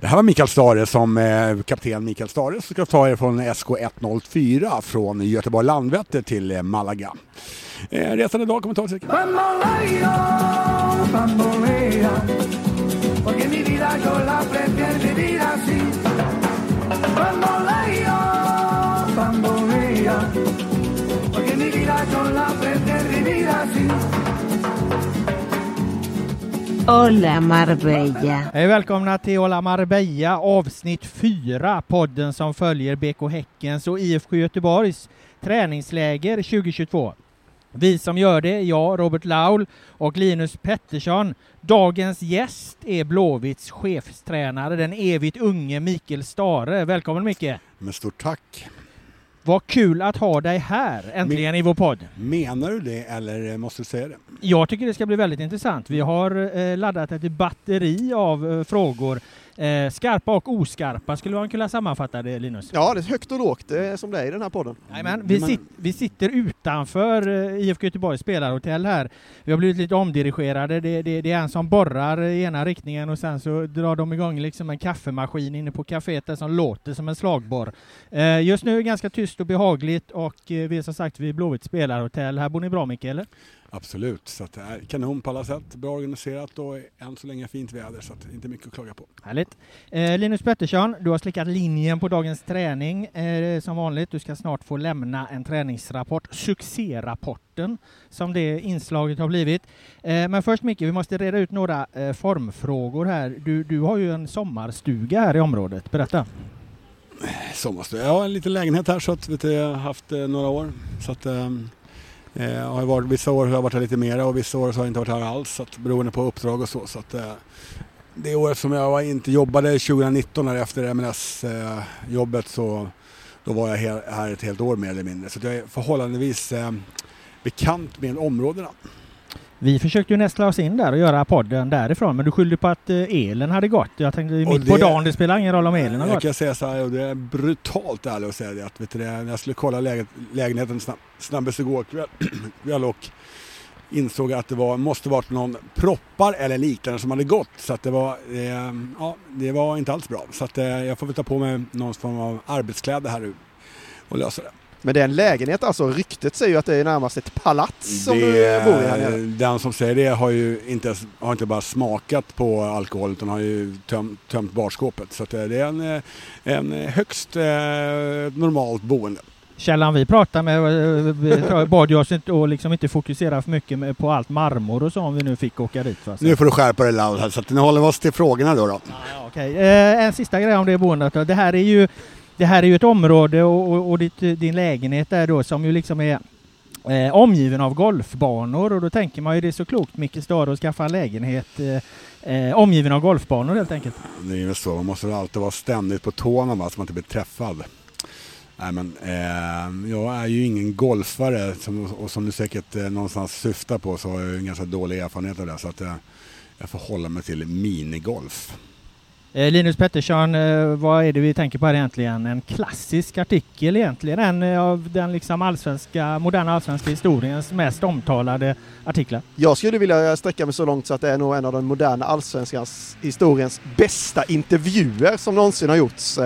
Det här var Mikael Stare som eh, kapten Mikael Stare som ska ta er från SK104 från Göteborg Landvetter till eh, Malaga. Eh, resan idag kommer ta cirka... Bamboleo. Bamboleo, bambolea, porque mi vida yo la prefiero Hola Marbella. Hej välkomna till Ola Marbella avsnitt 4, podden som följer BK Häckens och IFK Göteborgs träningsläger 2022. Vi som gör det, jag, Robert Laul och Linus Pettersson. Dagens gäst är Blåvitts chefstränare, den evigt unge Mikael Stare. Välkommen Micke! Men stort tack! Vad kul att ha dig här, äntligen i vår podd. Menar du det eller måste du säga det? Jag tycker det ska bli väldigt intressant. Vi har eh, laddat ett batteri av eh, frågor. Eh, skarpa och oskarpa skulle man kunna sammanfatta det, Linus. Ja, det är högt och lågt det är som det är i den här podden. Jajamän, vi, sit, vi sitter utanför eh, IFK Göteborgs spelarhotell här. Vi har blivit lite omdirigerade. Det, det, det är en som borrar i ena riktningen och sen så drar de igång liksom en kaffemaskin inne på kaféet där som låter som en slagborr. Eh, just nu är det ganska tyst och behagligt och eh, vi är som sagt vid Blåvitts spelarhotell. Här bor ni bra Micke, eller? Absolut, så att det är kanon på alla sätt. Bra organiserat och än så länge fint väder så att inte mycket att klaga på. Härligt. Eh, Linus Pettersson, du har slickat linjen på dagens träning eh, som vanligt. Du ska snart få lämna en träningsrapport, succérapporten, som det inslaget har blivit. Eh, men först Micke, vi måste reda ut några eh, formfrågor här. Du, du har ju en sommarstuga här i området. Berätta. Sommarstuga, ja en liten lägenhet här så att vet jag har haft eh, några år. Så att, ehm, Eh, har varit, vissa år har jag varit här lite mera och vissa år så har jag inte varit här alls. Så att, beroende på uppdrag och så. så att, eh, det året som jag inte jobbade 2019 här efter MLS-jobbet eh, så då var jag här, här ett helt år mer eller mindre. Så att jag är förhållandevis eh, bekant med områdena. Vi försökte ju nästla oss in där och göra podden därifrån, men du skyllde på att eh, elen hade gått. Jag tänkte mitt på det- dagen, det spelar ingen roll om elen har Jag gått. kan säga så här, och det är brutalt ärligt att säga det, att vet du, när jag skulle kolla läget, lägenheten snabb, snabbast igår kväll, och insåg att det var, måste varit någon proppar eller liknande som hade gått. Så att det var, eh, ja, det var inte alls bra. Så att eh, jag får väl ta på mig någon form av arbetskläder här nu och lösa det. Men det är en lägenhet alltså. Ryktet säger ju att det är närmast ett palats som det, du bor i här nere. Den som säger det har ju inte, har inte bara smakat på alkohol utan har ju tömt, tömt barskåpet. Så att eh, det är en, eh, en högst eh, normalt boende. Källan vi pratade med bad jag oss inte att liksom inte fokusera för mycket på allt marmor och så om vi nu fick åka dit. Va? Så- Nu får du skärpa dig Laul här, så att nu håller vi oss till frågorna då. då. Ja, okej. Eh, en sista grej om det boendet. Det här är ju, det här är ju ett område och, och, och ditt, din lägenhet där då som ju liksom är eh, omgiven av golfbanor och då tänker man ju det är så klokt Micke Stahre att skaffa en lägenhet eh, eh, omgiven av golfbanor helt enkelt. Det är ju så, man måste alltid vara ständigt på tårna va, så man inte blir träffad. Nej, men, eh, jag är ju ingen golfare som, och som du säkert eh, någonstans syftar på så har jag ju en ganska dålig erfarenhet av det. Så att, eh, jag får hålla mig till minigolf. Eh, Linus Pettersson, eh, vad är det vi tänker på här egentligen? En klassisk artikel egentligen, en eh, av den liksom allsvenska, moderna allsvenska historiens mest omtalade artiklar. Jag skulle vilja sträcka mig så långt så att det är nog en av den moderna allsvenskans historiens bästa intervjuer som någonsin har gjorts.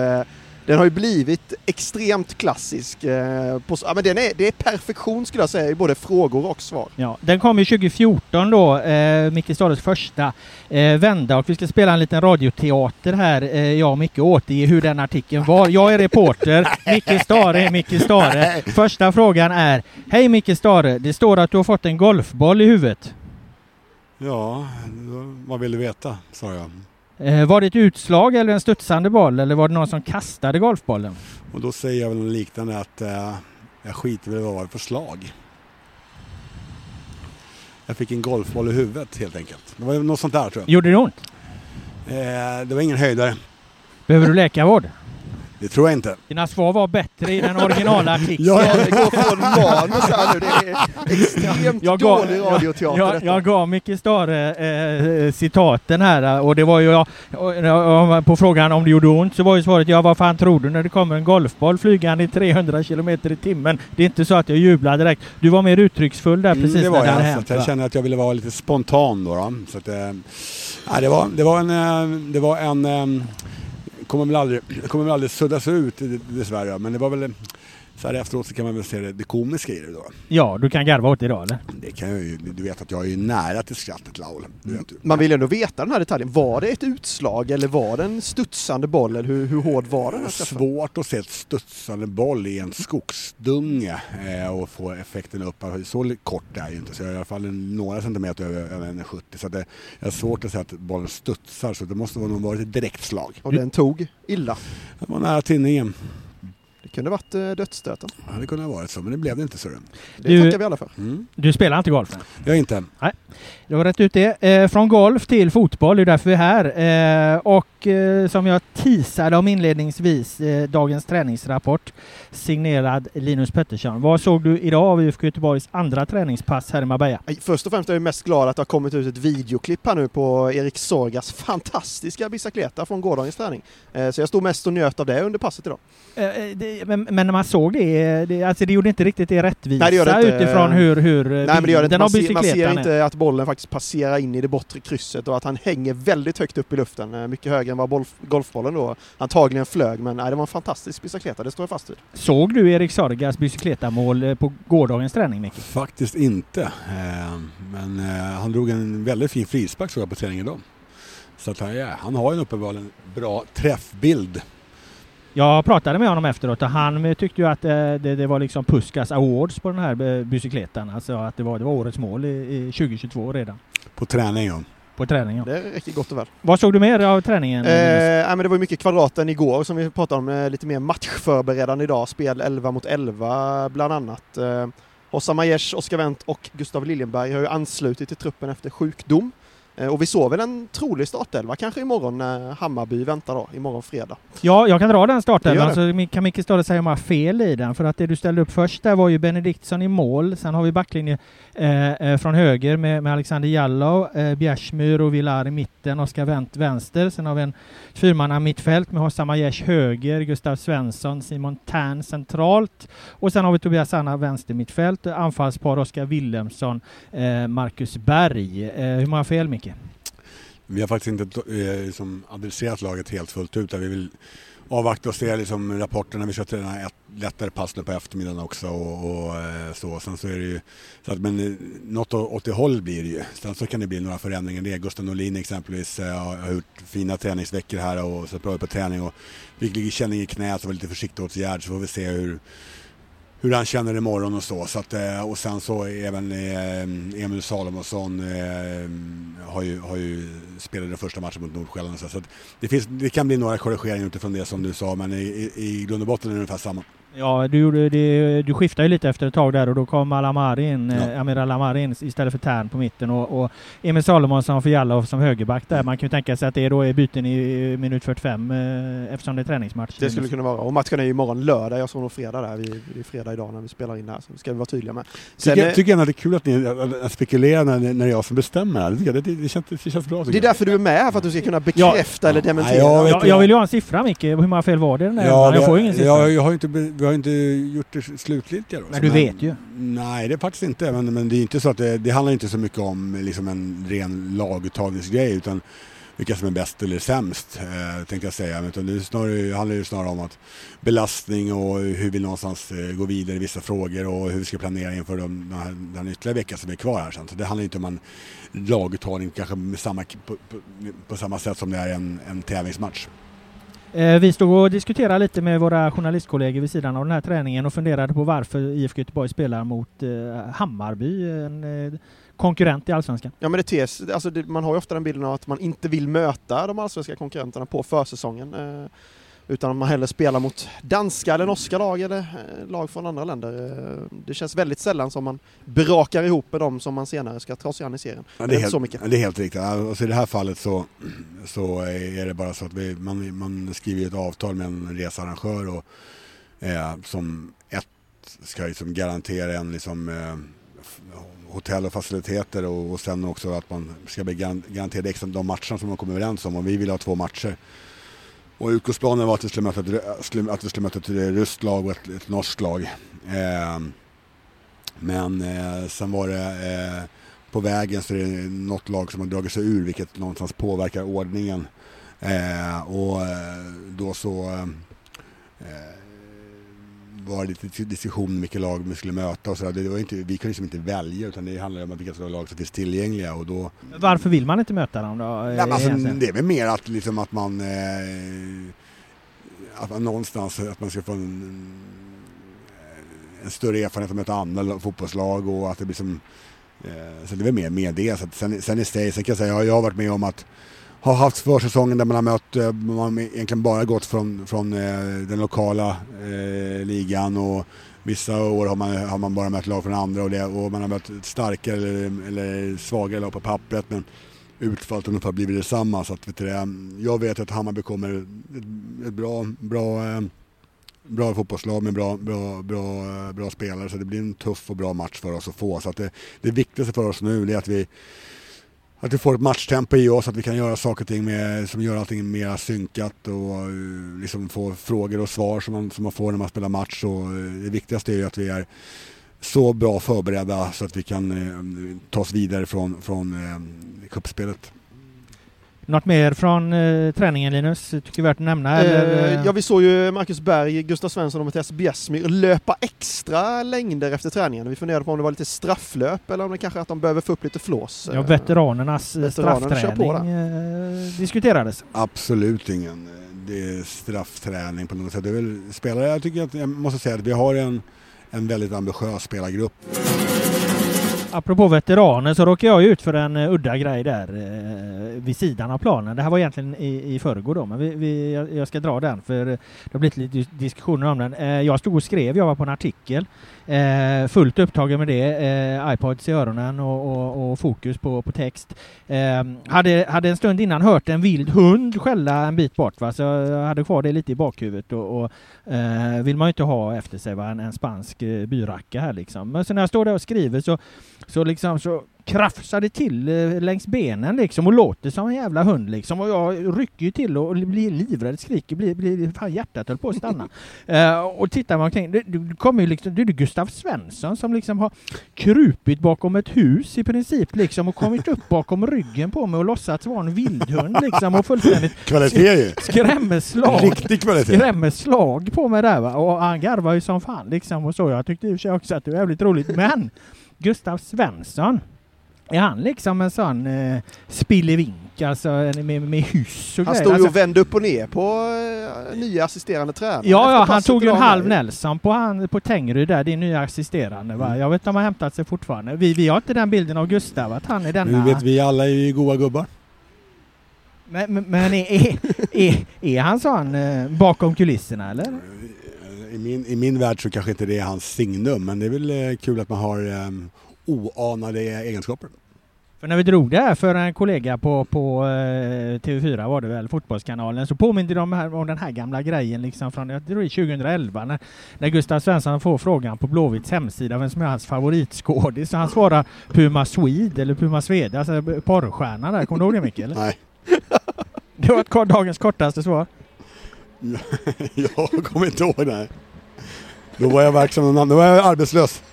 Den har ju blivit extremt klassisk. eh, På, ja, men den är, det är perfektion skulle jag säga i både frågor och svar. Ja, den kom ju 2014 då, eh, Micke Stahres första eh, vända och vi ska spela en liten radioteater här, eh, jag och Micke återge hur den artikeln var. Jag är reporter, Micke Stare är Micke Stare. Första frågan är, Hej Micke Stare, det står att du har fått en golfboll i huvudet. Ja, vad vill du veta? sa jag. Eh, var det ett utslag eller en studsande boll eller var det någon som kastade golfbollen? Och då säger jag väl något liknande att eh, jag skiter väl i vad det var för slag. Jag fick en golfboll i huvudet helt enkelt. Det var något sånt där tror jag. Gjorde det ont? Eh, det var ingen höjdare. Behöver du läkarvård? Det tror jag inte. Dina svar var bättre i den originala artikeln. Ja, Det går från manus här nu. Det är extremt Jag gav, dålig radioteater jag, detta. jag gav Micke Stare eh, citaten här och det var ju jag, på frågan om det gjorde ont så var ju svaret ja vad fan tror du när det kommer en golfboll flygande i 300 kilometer i timmen. Det är inte så att jag jublar direkt. Du var mer uttrycksfull där precis Mm, det var när det hade jag. Så hänt. att jag kände att jag ville vara lite spontan då. då. Så att, eh, det, var, det var en... eh, Det var en eh, kommer väl aldrig, det kommer väl aldrig suddas ut dessvärre. Men det var väl... Så här efteråt så kan man väl se det, det komiska i det då. Ja, du kan garva åt det idag eller? Det kan jag ju, du vet att jag är ju nära till skrattet Laul. Du. Man vill ändå veta den här detaljen. Var det ett utslag eller var det en studsande boll? Eller hur, hur hård var den? Svårt att se ett studsande boll i en skogsdunge eh, och få effekten upp. Så kort är ju inte, så jag är i alla fall några centimeter över, över 1,70. Så det har svårt att säga att bollen studsar, så det måste nog varit ett direkt slag. Och den tog illa. Det var nära tinningen. Kunde varit eh, dödsstöten. Ja, det kunde ha varit så, men det blev det inte. Så det. Det Du- tackar vi alla för. Mm. Du spelar inte golf? Jag är inte. Du har rätt ut det. Eh, från golf till fotboll, det är därför vi är här. Eh, och eh, som jag teasade om inledningsvis, eh, dagens träningsrapport signerad Linus Pettersson. Vad såg du idag av IFK Göteborgs andra träningspass här i Marbella? Först och främst är jag mest glad att det har kommit ut ett videoklipp här nu på Erik Sorgas fantastiska bicicleta från gårdagens träning. Eh, Så jag stod mest och njöt av det under passet idag. Eh, eh, det, men, men när man såg det, det, alltså det gjorde inte riktigt det rättvisa Nej, det inte. utifrån hur, hur Nej men det gör det inte. Man ser, man ser inte att bollen faktiskt passerar in i det bortre krysset och att han hänger väldigt högt upp i luften. Mycket högre än vad golf, golfbollen då antagligen flög. Men nej, det var en fantastisk bicicleta, det står jag fast vid. Såg du Erik Sorgas bicykletamål eh, på gårdagens träning, Micke? Faktiskt inte. Eh, Men eh, han drog en väldigt fin frispark såg jag på träningen idag. Så att han, ja, han har ju en uppenbarligen bra träffbild. Jag pratade med honom efteråt och han tyckte ju att det, det var liksom Puskas Awards på den här bicykletan. Alltså att det var, det var årets mål i, i 2022 redan. På träning ja. På träningen. Det räcker gott och väl. Vad såg du mer av träningen? Eh, nej, men det var mycket kvadraten igår som vi pratade om, eh, lite mer matchförberedande idag. Spel 11 mot 11 bland annat. Eh, Hossam Aiesh, Oskar Wendt och Gustav Liljenberg har ju anslutit till truppen efter sjukdom. Eh, och vi såg väl en trolig startelva kanske imorgon när Hammarby väntar då, imorgon fredag. Ja, jag kan dra den startelvan så kan Micke Stahre säga om jag har fel i den. För att det du ställde upp först där var ju Benediktsson i mål. Sen har vi backlinje eh, eh, från höger med, med Alexander Jallow, eh, Bjärsmyr och Villar i mitten, Oskar Wendt vänster. Sen har vi en fyrmanna mittfält med Hossam Aiesh höger, Gustav Svensson, Simon Tern centralt. Och sen har vi Tobias Anna vänster mittfält, anfallspar Oskar Wilhelmsson, eh, Marcus Berg. Eh, hur många fel Micke? Vi har faktiskt inte eh, liksom adresserat laget helt fullt ut. Vi vill avvakta och se liksom, rapporterna. Vi kör till den här ett lättare pass nu på eftermiddagen också. Och, och eh, så. Sen så är det ju, så att, men eh, något åt det hållet blir det ju. Sen så kan det bli några förändringar. Det är Gustav Norlin exempelvis har gjort fina träningsveckor här och så bra på träning. Och fick lite känning i knät och var lite försiktighetsåtgärd så får vi se hur hur han känner imorgon och så. så att, eh, och sen så även eh, Emil Salomonsson eh, har, ju, har ju spelat den första matchen mot Nordsjälland. Så, så att det, finns, det kan bli några korrigeringar utifrån det som du sa men i, i, i grund och botten är det ungefär samma. Ja, du, gjorde det, du skiftade ju lite efter ett tag där och då kom Alamari in, Ja. eh, Amir Alamari in istället för Tern på mitten och, och Emil Salomonsson för Jallow som högerback där. Man kan ju tänka sig att det då är byten i minut 45 eh, eftersom det är träningsmatch. Det skulle kunna vara. Och matchen är ju imorgon lördag. Jag såg nog fredag där. Vi, det är fredag idag när vi spelar in det här. Så det ska vi vara tydliga med. Sen, Tycker, jag- tycker jag att det är kul att ni spekulerar när, när jag som bestämmer. här. Det, det, det, känns, det känns bra. det är därför du är med här, för att du ska kunna bekräfta eller dementera. Nej, jag Jag, jag vill ju ha en siffra Micke, hur många fel var det den där Ja? Jag får ju ingen siffra. jag, jag har inte, be- vi har inte gjort det slutgiltiga då. Men du vet ju. Nej, det är faktiskt inte. Men, men det är inte så att det, det handlar inte så mycket om liksom en ren laguttagningsgrej utan vilka som är bäst eller sämst eh, tänkte jag säga. Men Utan det snarare, handlar ju snarare om att belastning och hur vi någonstans eh, går vidare i vissa frågor och hur vi ska planera inför de, den, här, den ytterligare vecka som är kvar här sen. Så det handlar inte om en laguttagning kanske samma, på, på, på samma sätt som det är en, en tävlingsmatch. Eh, vi stod och diskuterade lite med våra journalistkollegor vid sidan av den här träningen och funderade på varför IFK Göteborg spelar mot eh, Hammarby, en eh, konkurrent i Allsvenskan. Ja men det tes, alltså det, man har ju ofta den bilden av att man inte vill möta de allsvenska konkurrenterna på försäsongen. Utan att man hellre spelar mot danska eller norska lag eller eh, lag från andra länder. Eh, det känns väldigt sällan som man brakar ihop med dem som man senare ska ta sig an i serien. Ja, det är helt, så mycket. Det är helt riktigt. Alltså I det här fallet så, så är det bara så att vi, man, man skriver ett avtal med en researrangör och, eh, som ett ska liksom garantera en liksom, eh, hotell och faciliteter och, och sen också att man ska bli garan- garanterad extra de matcherna som man kommer överens om och vi vill ha två matcher. Och utgångsplanen var att vi skulle möta ett, att vi skulle möta ett ryskt lag och ett, ett norskt lag. Eh, men eh, sen var det eh, på vägen så är det något lag som har dragit sig ur vilket någonstans påverkar ordningen. Ehm, eh, och då så eh, var lite diskussion om vilka lag vi skulle möta och så. Det var inte, vi kunde liksom inte välja utan det handlade om vilka lag som finns tillgängliga och då Varför vill man inte möta dem då? Nej, alltså, det är väl mer att, liksom, att man eh, att man någonstans att man ska få en, en större erfarenhet av att möta andra lag- fotbollslag och att det blir som eh, så det är väl mer med det. Så att sen, sen i sig, sen kan jag säga, jag, jag har varit med om att har haft försäsongen där man har mött, eh, man har egentligen bara gått från, från eh, den lokala eh, ligan och vissa år har man, har man bara mött lag från andra och, det, och man har mött starkare eller, eller svagare lag på pappret men utfallet har ungefär blivit detsamma. Så att, vet du, det, jag vet att Hammarby kommer ett, ett bra, bra, eh, bra fotbollslag med bra, bra, bra, bra spelare så det blir en tuff och bra match för oss att få. Så att det, det viktigaste för oss nu är att vi att vi får ett matchtempo i oss, att vi kan göra saker och ting med, som gör allting mer synkat och eh, liksom få frågor och svar som man, som man får när man spelar match. Och eh, det viktigaste är ju att vi är så bra förberedda så att vi kan eh, ta oss vidare från, från eh, kuppspelet. Något mer från eh, träningen Linus? Tycker värt att nämna? Eller, Eh, ja, vi såg ju Marcus Berg, Gustav Svensson och Mattias Bjärsmyr löpa extra längder efter träningen. Vi funderade på om det var lite strafflöp eller om det kanske att de behöver få upp lite flås. ja, Eh, veteranernas eh, på straffträning eh, diskuterades. Absolut ingen eh, det är straffträning på något sätt. Det är väl spelare, jag tycker att jag måste säga att vi har en, en väldigt ambitiös spelargrupp. Apropå veteraner så råkade jag ut för en eh, udda grej där eh, vid sidan av planen. Det här var egentligen i, i förrgår då, men vi, vi, jag, ska dra den för det har blivit lite diskussioner om den. Eh, jag stod och skrev, jag var på en artikel, eh, fullt upptagen med det, eh, iPods i öronen och, och, och fokus på, på text. Eh, hade, hade en stund innan hört en vild hund skälla en bit bort, va? så jag hade kvar det lite i bakhuvudet och, och eh, vill man ju inte ha efter sig, va? En, en spansk eh, byracka här liksom. Men så när jag står där och skriver så så liksom så krafsar det till eh, längs benen liksom och låter som en jävla hund liksom och jag rycker ju till och blir livrädd, skriker, blir, blir fan hjärtat höll på att stanna. Eh, och tittar man omkring, det, det kommer ju liksom, det är Gustav Svensson som liksom har krupit bakom ett hus i princip liksom och kommit upp bakom ryggen på mig och låtsats vara en vildhund liksom och fullständigt Kvalitet skrämmeslag Riktig kvalitet! skrämmeslag på mig där va. Och han garvar ju som fan liksom och så. Jag tyckte i och för sig också att det var jävligt roligt. Men Gustav Svensson, är han liksom en sån eh, spillevink, alltså med, med hyss och Han grejer? stod ju Alltså, och vände upp och ner på eh, nya assisterande tränare. Ja, ja, han tog ju en halv Nelson på, han, på Tengryd där, din nya assisterande va. Jag vet inte om han har hämtat sig fortfarande. Vi, vi har inte den bilden av Gustav, att han är denna... Nu vet vi alla är ju goa gubbar. Men, men, men är, är, är, är han sån eh, bakom kulisserna eller? I min, I min värld så kanske inte det är hans signum, men det är väl eh, kul att man har eh, oanade egenskaper. För när vi drog det här för en kollega på, på eh, TV4 var det väl, Fotbollskanalen, så påminde de här, om den här gamla grejen liksom från jag tror det är 2011 när, när Gustav Svensson får frågan på Blåvitts hemsida vem som är hans favoritskådis. Så han svarar Puma Swede eller Puma Swede, alltså porrstjärnan där. Kommer du ihåg det Micke? eller? Nej. Det var dagens kortaste svar. jag kommer inte ihåg det. Då var jag verksam någon annan, då var jag arbetslös.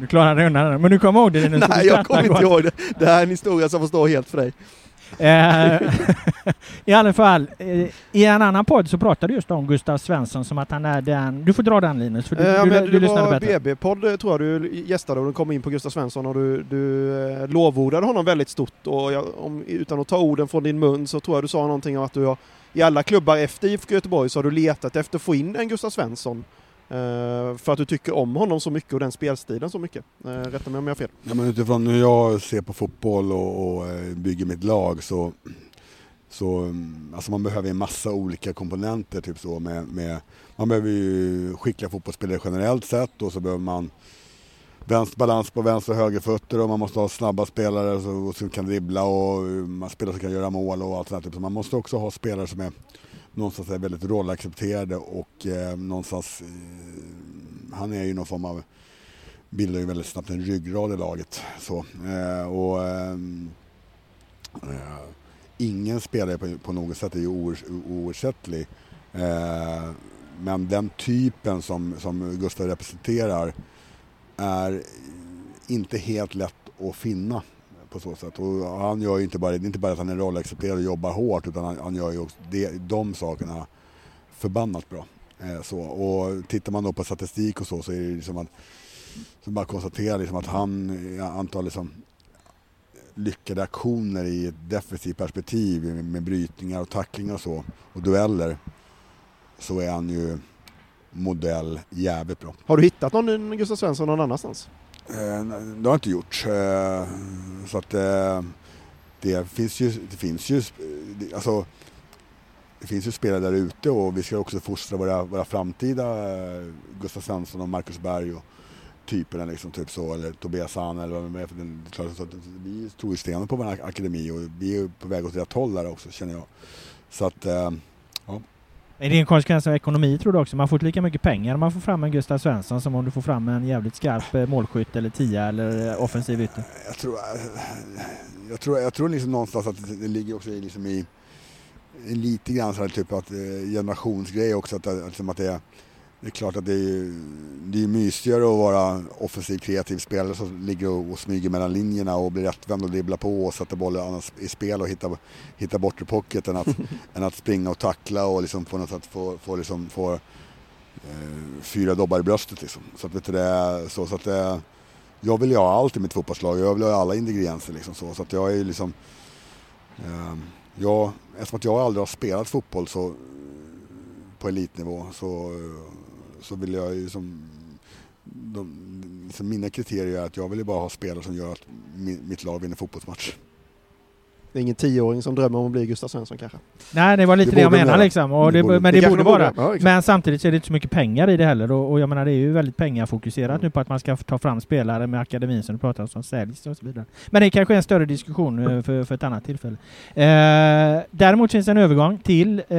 Du klarade dig undan men du kommer ihåg det Linus? Du Nej, jag kommer inte ihåg det. Det här är en historia som får stå helt för dig. Eh, I alla fall, eh, i en annan podd så pratade du just om Gustav Svensson som att han är den... Du får dra den Linus, för du, Eh, Ja, du, men du, det lyssnade var bättre. BB-podd eh, tror jag du gästade och du kom in på Gustav Svensson och du, du eh, lovordade honom väldigt stort och jag, om, utan att ta orden från din mun så tror jag du sa någonting om att du har i alla klubbar efter IFK Göteborg så har du letat efter att få in en Gustav Svensson eh, Eh, för att du tycker om honom så mycket och den spelstilen så mycket. Eh, rätta mig om jag har fel. Ja, men utifrån hur jag ser på fotboll och, och eh, bygger mitt lag så, så mm, alltså man behöver en massa olika komponenter. Typ så med, med, man behöver ju skickliga fotbollsspelare generellt sett och så behöver man vänster, balans på vänster och högerfötter och man måste ha snabba spelare som kan dribbla och man spelare som kan göra mål och allt sånt där. Typ. Så man måste också ha spelare som är någonstans är väldigt rollaccepterade och eh, någonstans, eh, han är ju någon form av bildar ju väldigt snabbt en ryggrad i laget. Så, eh, och, eh, eh ingen spelare på, på något sätt är ju oersättlig. Eh, men den typen som, som Gustav representerar är inte helt lätt att finna på så sätt. Och han gör ju inte bara, det är inte bara att han är rollaccepterad och jobbar hårt utan han, han gör ju också det, de sakerna förbannat bra. Eh, så. Och tittar man då på statistik och så så är det liksom att som bara konstatera liksom att han, jag antar liksom lyckade aktioner i ett defensivt perspektiv med, med brytningar och tacklingar och så och dueller så är han ju modell jävligt bra. Har du hittat någon Gustav Svensson någon annanstans? Eh, det har jag inte gjort. Eh, så att eh, det finns ju, det finns ju, alltså det finns ju spelare där ute och vi ska också fostra våra, våra framtida Gustav Svensson och Marcus Berg och typerna liksom, typ så, eller Tobias Hahn eller vad det är. För den- är så att Vi tror ju stenhårt på vår akademi och vi är på väg åt rätt håll där också känner jag. Så att, är det en konsekvens av ekonomi tror du också? Man får inte lika mycket pengar om man får fram en Gustav Svensson som om du får fram en jävligt skarp eh, målskytt eller tia eller eh, offensiv ytter. jag tror, eh, jag tror, jag tror liksom någonstans att det ligger också i, liksom i lite grann så här typ att generationsgrej också. Att, att, liksom att det, är, det är klart att det är, det är mysigare att vara offensiv kreativ spelare som ligger och, och smyger mellan linjerna och blir rättvänd och dribblar på och sätter bollen i spel och hittar, hittar bortre pocket än att, än att springa och tackla och liksom på något sätt få, få, liksom, få eh, fyra dobbar i bröstet. Liksom. Så att, vet du, det, så, så att det, jag vill ju ha allt i mitt fotbollslag. Jag vill ha alla ingredienser. Liksom, så, så att jag är liksom... Eh, jag, eftersom att jag aldrig har spelat fotboll så, på elitnivå så, så vill jag ju som... De, liksom mina kriterier är att jag vill ju bara ha spelare som gör att mitt lag vinner fotbollsmatch. Det är ingen tioåring som drömmer om att bli Gustav Svensson kanske? Nej, det var lite Det det, jag vara. liksom. Och Det borde- men det det, borde vara. Ja, men samtidigt så är det inte så mycket pengar i det heller. Och, och jag menar det är ju väldigt pengafokuserat nu på att man ska ta fram spelare med akademin som du pratar om som säljs och så vidare. Men det kanske är en större diskussion eh, för, för ett annat tillfälle. Eh, däremot finns en övergång till eh,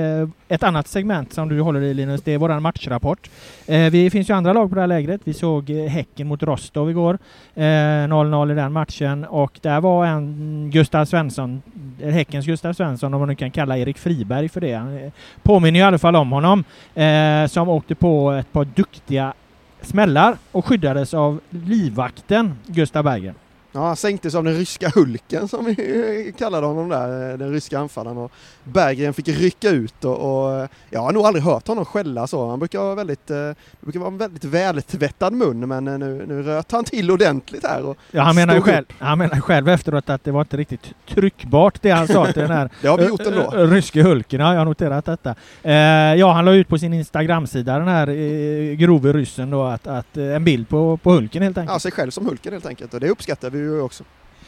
ett annat segment som du håller i Linus. Det är våran matchrapport. Eh, vi finns ju andra lag på det här lägret. Vi såg eh, Häcken mot Rostov igår. Eh, 0-0 i den matchen och där var en Gustav Svensson, eh, Häckens Gustav Svensson, om man nu kan kalla Erik Friberg för det. Han eh, påminner ju i alla fall om honom, eh, som åkte på ett par duktiga smällar och skyddades av livvakten Gustav Berggren. Ja, han sänktes av den ryska Hulken som vi kallade honom där, den ryska anfallaren. Och Berggren fick rycka ut och, och jag har nog aldrig hört honom skälla så. Han brukar vara väldigt, eh, det brukar vara en väldigt vältvättad mun men eh, nu, nu röt han till ordentligt här. Och Ja, han menar ju själv, han menar själv efteråt att det var inte riktigt tryckbart det han sa till den här Det har vi gjort ändå. Ryske Hulken, ja, jag har noterat detta. Eh, ja, han la ut på sin Instagram-sida, den här eh, grove ryssen då, att, att, eh, en bild på, på Hulken helt enkelt. Ja, sig själv som Hulken helt enkelt och det uppskattar vi ju också.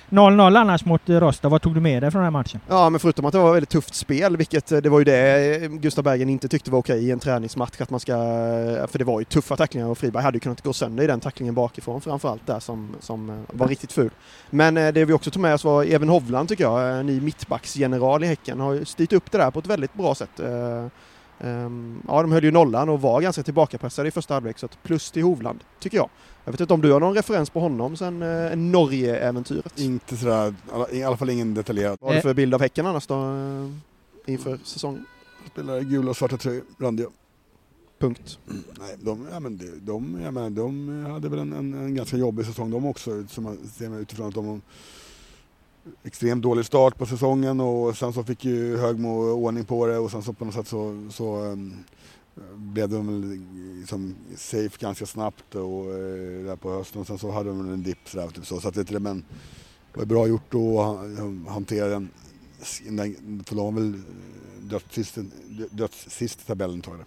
0-0 annars mot eh, Rostov. Vad tog du med dig från den här matchen? Ja, men förutom att det var väldigt tufft spel, vilket eh, det var ju det eh, Gustav Bergen inte tyckte var okej i en träningsmatch, att man ska, för det var ju tuffa tacklingar och Friberg hade ju kunnat gå sönder i den tacklingen bakifrån framförallt där som, som var riktigt ful. Men det vi också tog med oss var Even Hovland tycker jag, ny mittbacksgeneral i Häcken, har styrt upp det där på ett väldigt bra sätt. Eh, ehm, Ja, de höll ju nollan och var ganska tillbakapressade i första halvlek, så att plus till Hovland, tycker jag. Jag vet inte om du har någon referens på honom sen eh, Norge-äventyret? Inte sådär, i alla fall ingen detaljerad. Vad har du för bild av Häcken annars då, eh, inför säsongen? Spelar gula och svarta tröjor, randiga. Punkt. Nej, de, ja, men de, de, ja, men de hade väl en, en, en ganska jobbig säsong de också, som man ser man utifrån att de har extremt dålig start på säsongen och sen så fick ju Högmo ordning på det och sen så på något sätt så, så um, blev de liksom safe ganska snabbt och uh, där på hösten och sen så hade de en dipp sådär, typ så. Så att vet du, men det var bra gjort då att hantera den, den för de var väl dödssist, dödssist i tabellen jag det.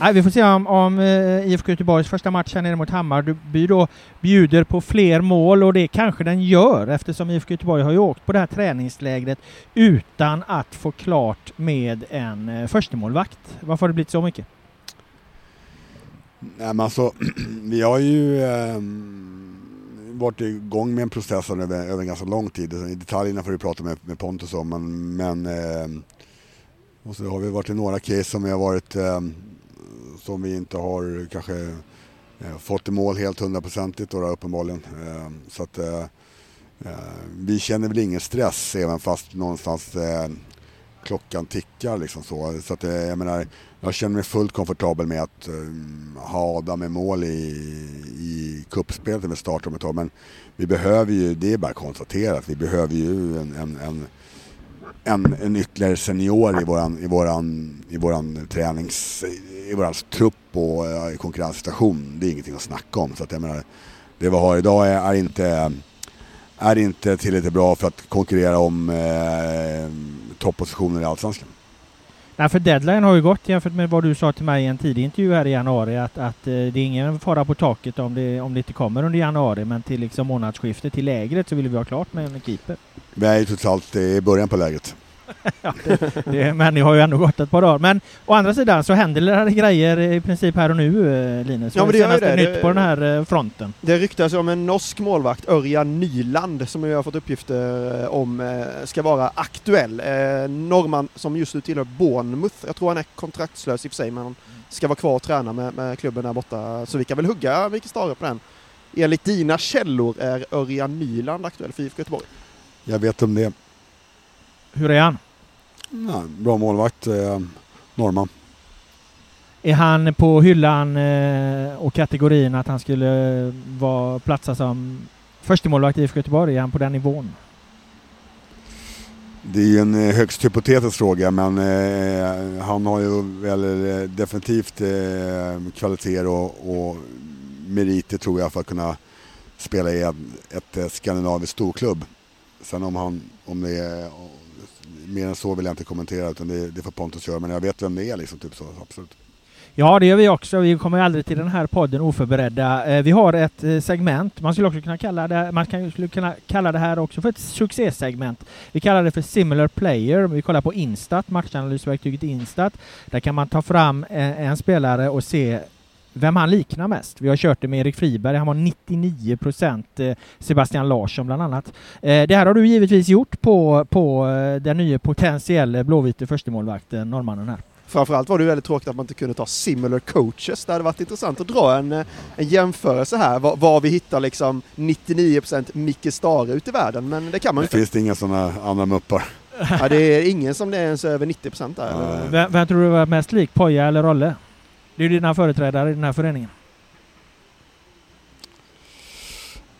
Nej, vi får se om, om eh, IFK Göteborgs första match här nere mot Hammarby då bjuder på fler mål och det kanske den gör eftersom IFK Göteborg har ju åkt på det här träningslägret utan att få klart med en eh, förstemålvakt. Varför har det blivit så mycket? Nej, men alltså, vi har ju ehm, varit igång med en process över, över en ganska lång tid. I detaljerna får du prata med, med Pontus om, men, men eh, och så har vi varit i några case som vi har varit eh, som vi inte har kanske eh, fått i mål helt hundraprocentigt då, då, uppenbarligen. Eh, så att eh, eh, vi känner väl ingen stress även fast någonstans eh, klockan tickar liksom så. Så att eh, jag menar, jag känner mig fullt komfortabel med att um, ha Adam med mål i, i cupspelet när vi startar om ett tag. Men vi behöver ju, det är bara konstaterat, vi behöver ju en, en, en, en, en ytterligare senior i våran, i våran, i våran tränings, i våran trupp och uh, i konkurrenssituation. Det är ingenting att snacka om. Så att jag menar, det vi har idag är, är inte är inte tillräckligt bra för att konkurrera om eh, toppositioner i Allsvenskan. Nej, för deadline har ju gått jämfört med vad du sa till mig i en tidig intervju här i januari att, att eh, det är ingen fara på taket om det, om det inte kommer under januari men till liksom månadsskiftet, till lägret så vill vi ha klart med en keeper. Vi är ju totalt i början på läget. Ja, det, det, men det har ju ändå gått ett par dagar. Men å andra sidan så händer det grejer i princip här och nu eh, Linus. Ja, men det Senaste det. nytt Det- på den här eh, fronten. Det ryktas om en norsk målvakt, Örjan Nyland, som jag har fått uppgifter eh, om ska vara aktuell. Norrman som just nu tillhör Bournemouth. Jag tror han är kontraktlös i och för sig, men han ska vara kvar och träna med, med klubben där borta. Så vi kan väl hugga Micke Stare på den. Enligt dina källor är Örjan Nyland aktuell för IFK Göteborg. Jag vet om det. Hur är han? Ja, bra målvakt, eh, norrman. Är han på hyllan eh, och kategorin att han skulle eh, vara platsa som förstemålvakt i IFK Göteborg? Är han på den nivån? Det är ju en eh, högst hypotetisk fråga men eh, han har ju väl eh, definitivt eh, kvaliteter och, och meriter tror jag för att kunna spela i ett eh, skandinaviskt storklubb. Sen om, han, om det är mer än så vill jag inte kommentera utan det, det får Pontus göra men jag vet vem det är liksom, typ så, absolut. Ja, det gör vi också. Vi kommer aldrig till den här podden oförberedda. Eh, vi har ett eh, segment. Man skulle också kunna kalla det, man skulle kunna kalla det här också för ett succésegment. Vi kallar det för Similar Player. Vi kollar på Instat, matchanalysverktyget Instat. Där kan man ta fram eh, en spelare och se vem han liknar mest. Vi har kört det med Erik Friberg, han var 99 procent Sebastian Larsson bland annat. Eh, Det här har du givetvis gjort på, på eh, den nya potentiella blåvita förstemålvakten, norrmannen här. Framförallt var det väldigt tråkigt att man inte kunde ta similar coaches. Det hade varit intressant att dra en, eh, en jämförelse här, var, var vi hittar liksom 99% Micke Stare ute i världen, men det kan man ju inte. finns det inga sådana andra muppar. Ja, det är ingen som det är ens över 90% där. Vem, vem tror du var mest lik, Poja eller Rolle? Det är ju dina företrädare i den här föreningen.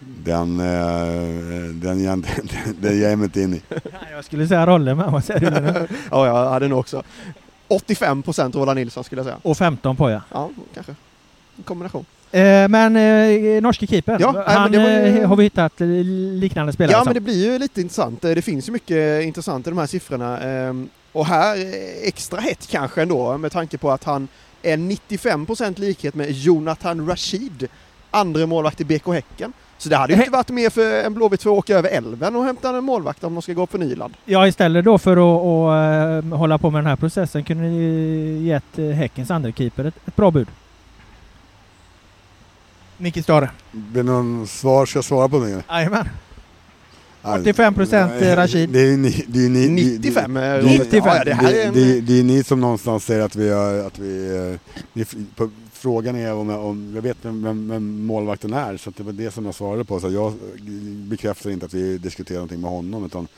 Den, eh, den, inte- den ger jag mig inte in i. Jag skulle säga Rolle, men vad säger du ja, jag hade nog också. 85% Roland Nilsson skulle jag säga. Och 15 Poja. Ja, kanske. En kombination. Eh, men eh, norske keepern, Ja, han ju- eh, har vi hittat liknande spelare Ja, som. men det blir ju lite intressant. Det finns ju mycket intressant i de här siffrorna. Ehm, Och här extra hett kanske ändå med tanke på att han är 95% likhet med Jonathan Rashid, andra målvakt i BK Häcken. Så det hade ju inte varit mer för en Blåvitt för att åka över älven och hämta en målvakt om de ska gå på Nyland. Ja, istället då för att, att eh, hålla på med den här processen kunde ni gett eh, Häckens andra keeper ett, ett bra bud. Micke Stare. Blir det någon svar? Ska jag svara på det? Jajamän. 85 procent eh, Rashid. Det är ni, det är ni, 95 det, är det, roligt. 95. Ja, det här är en... det, det är ni som någonstans säger att vi, har- att vi, eh, ni, på, frågan är om, jag- om jag vet vem, vem, vem målvakten är, så att det var det som jag svarade på. Så jag bekräftar inte att vi diskuterar någonting med honom, utan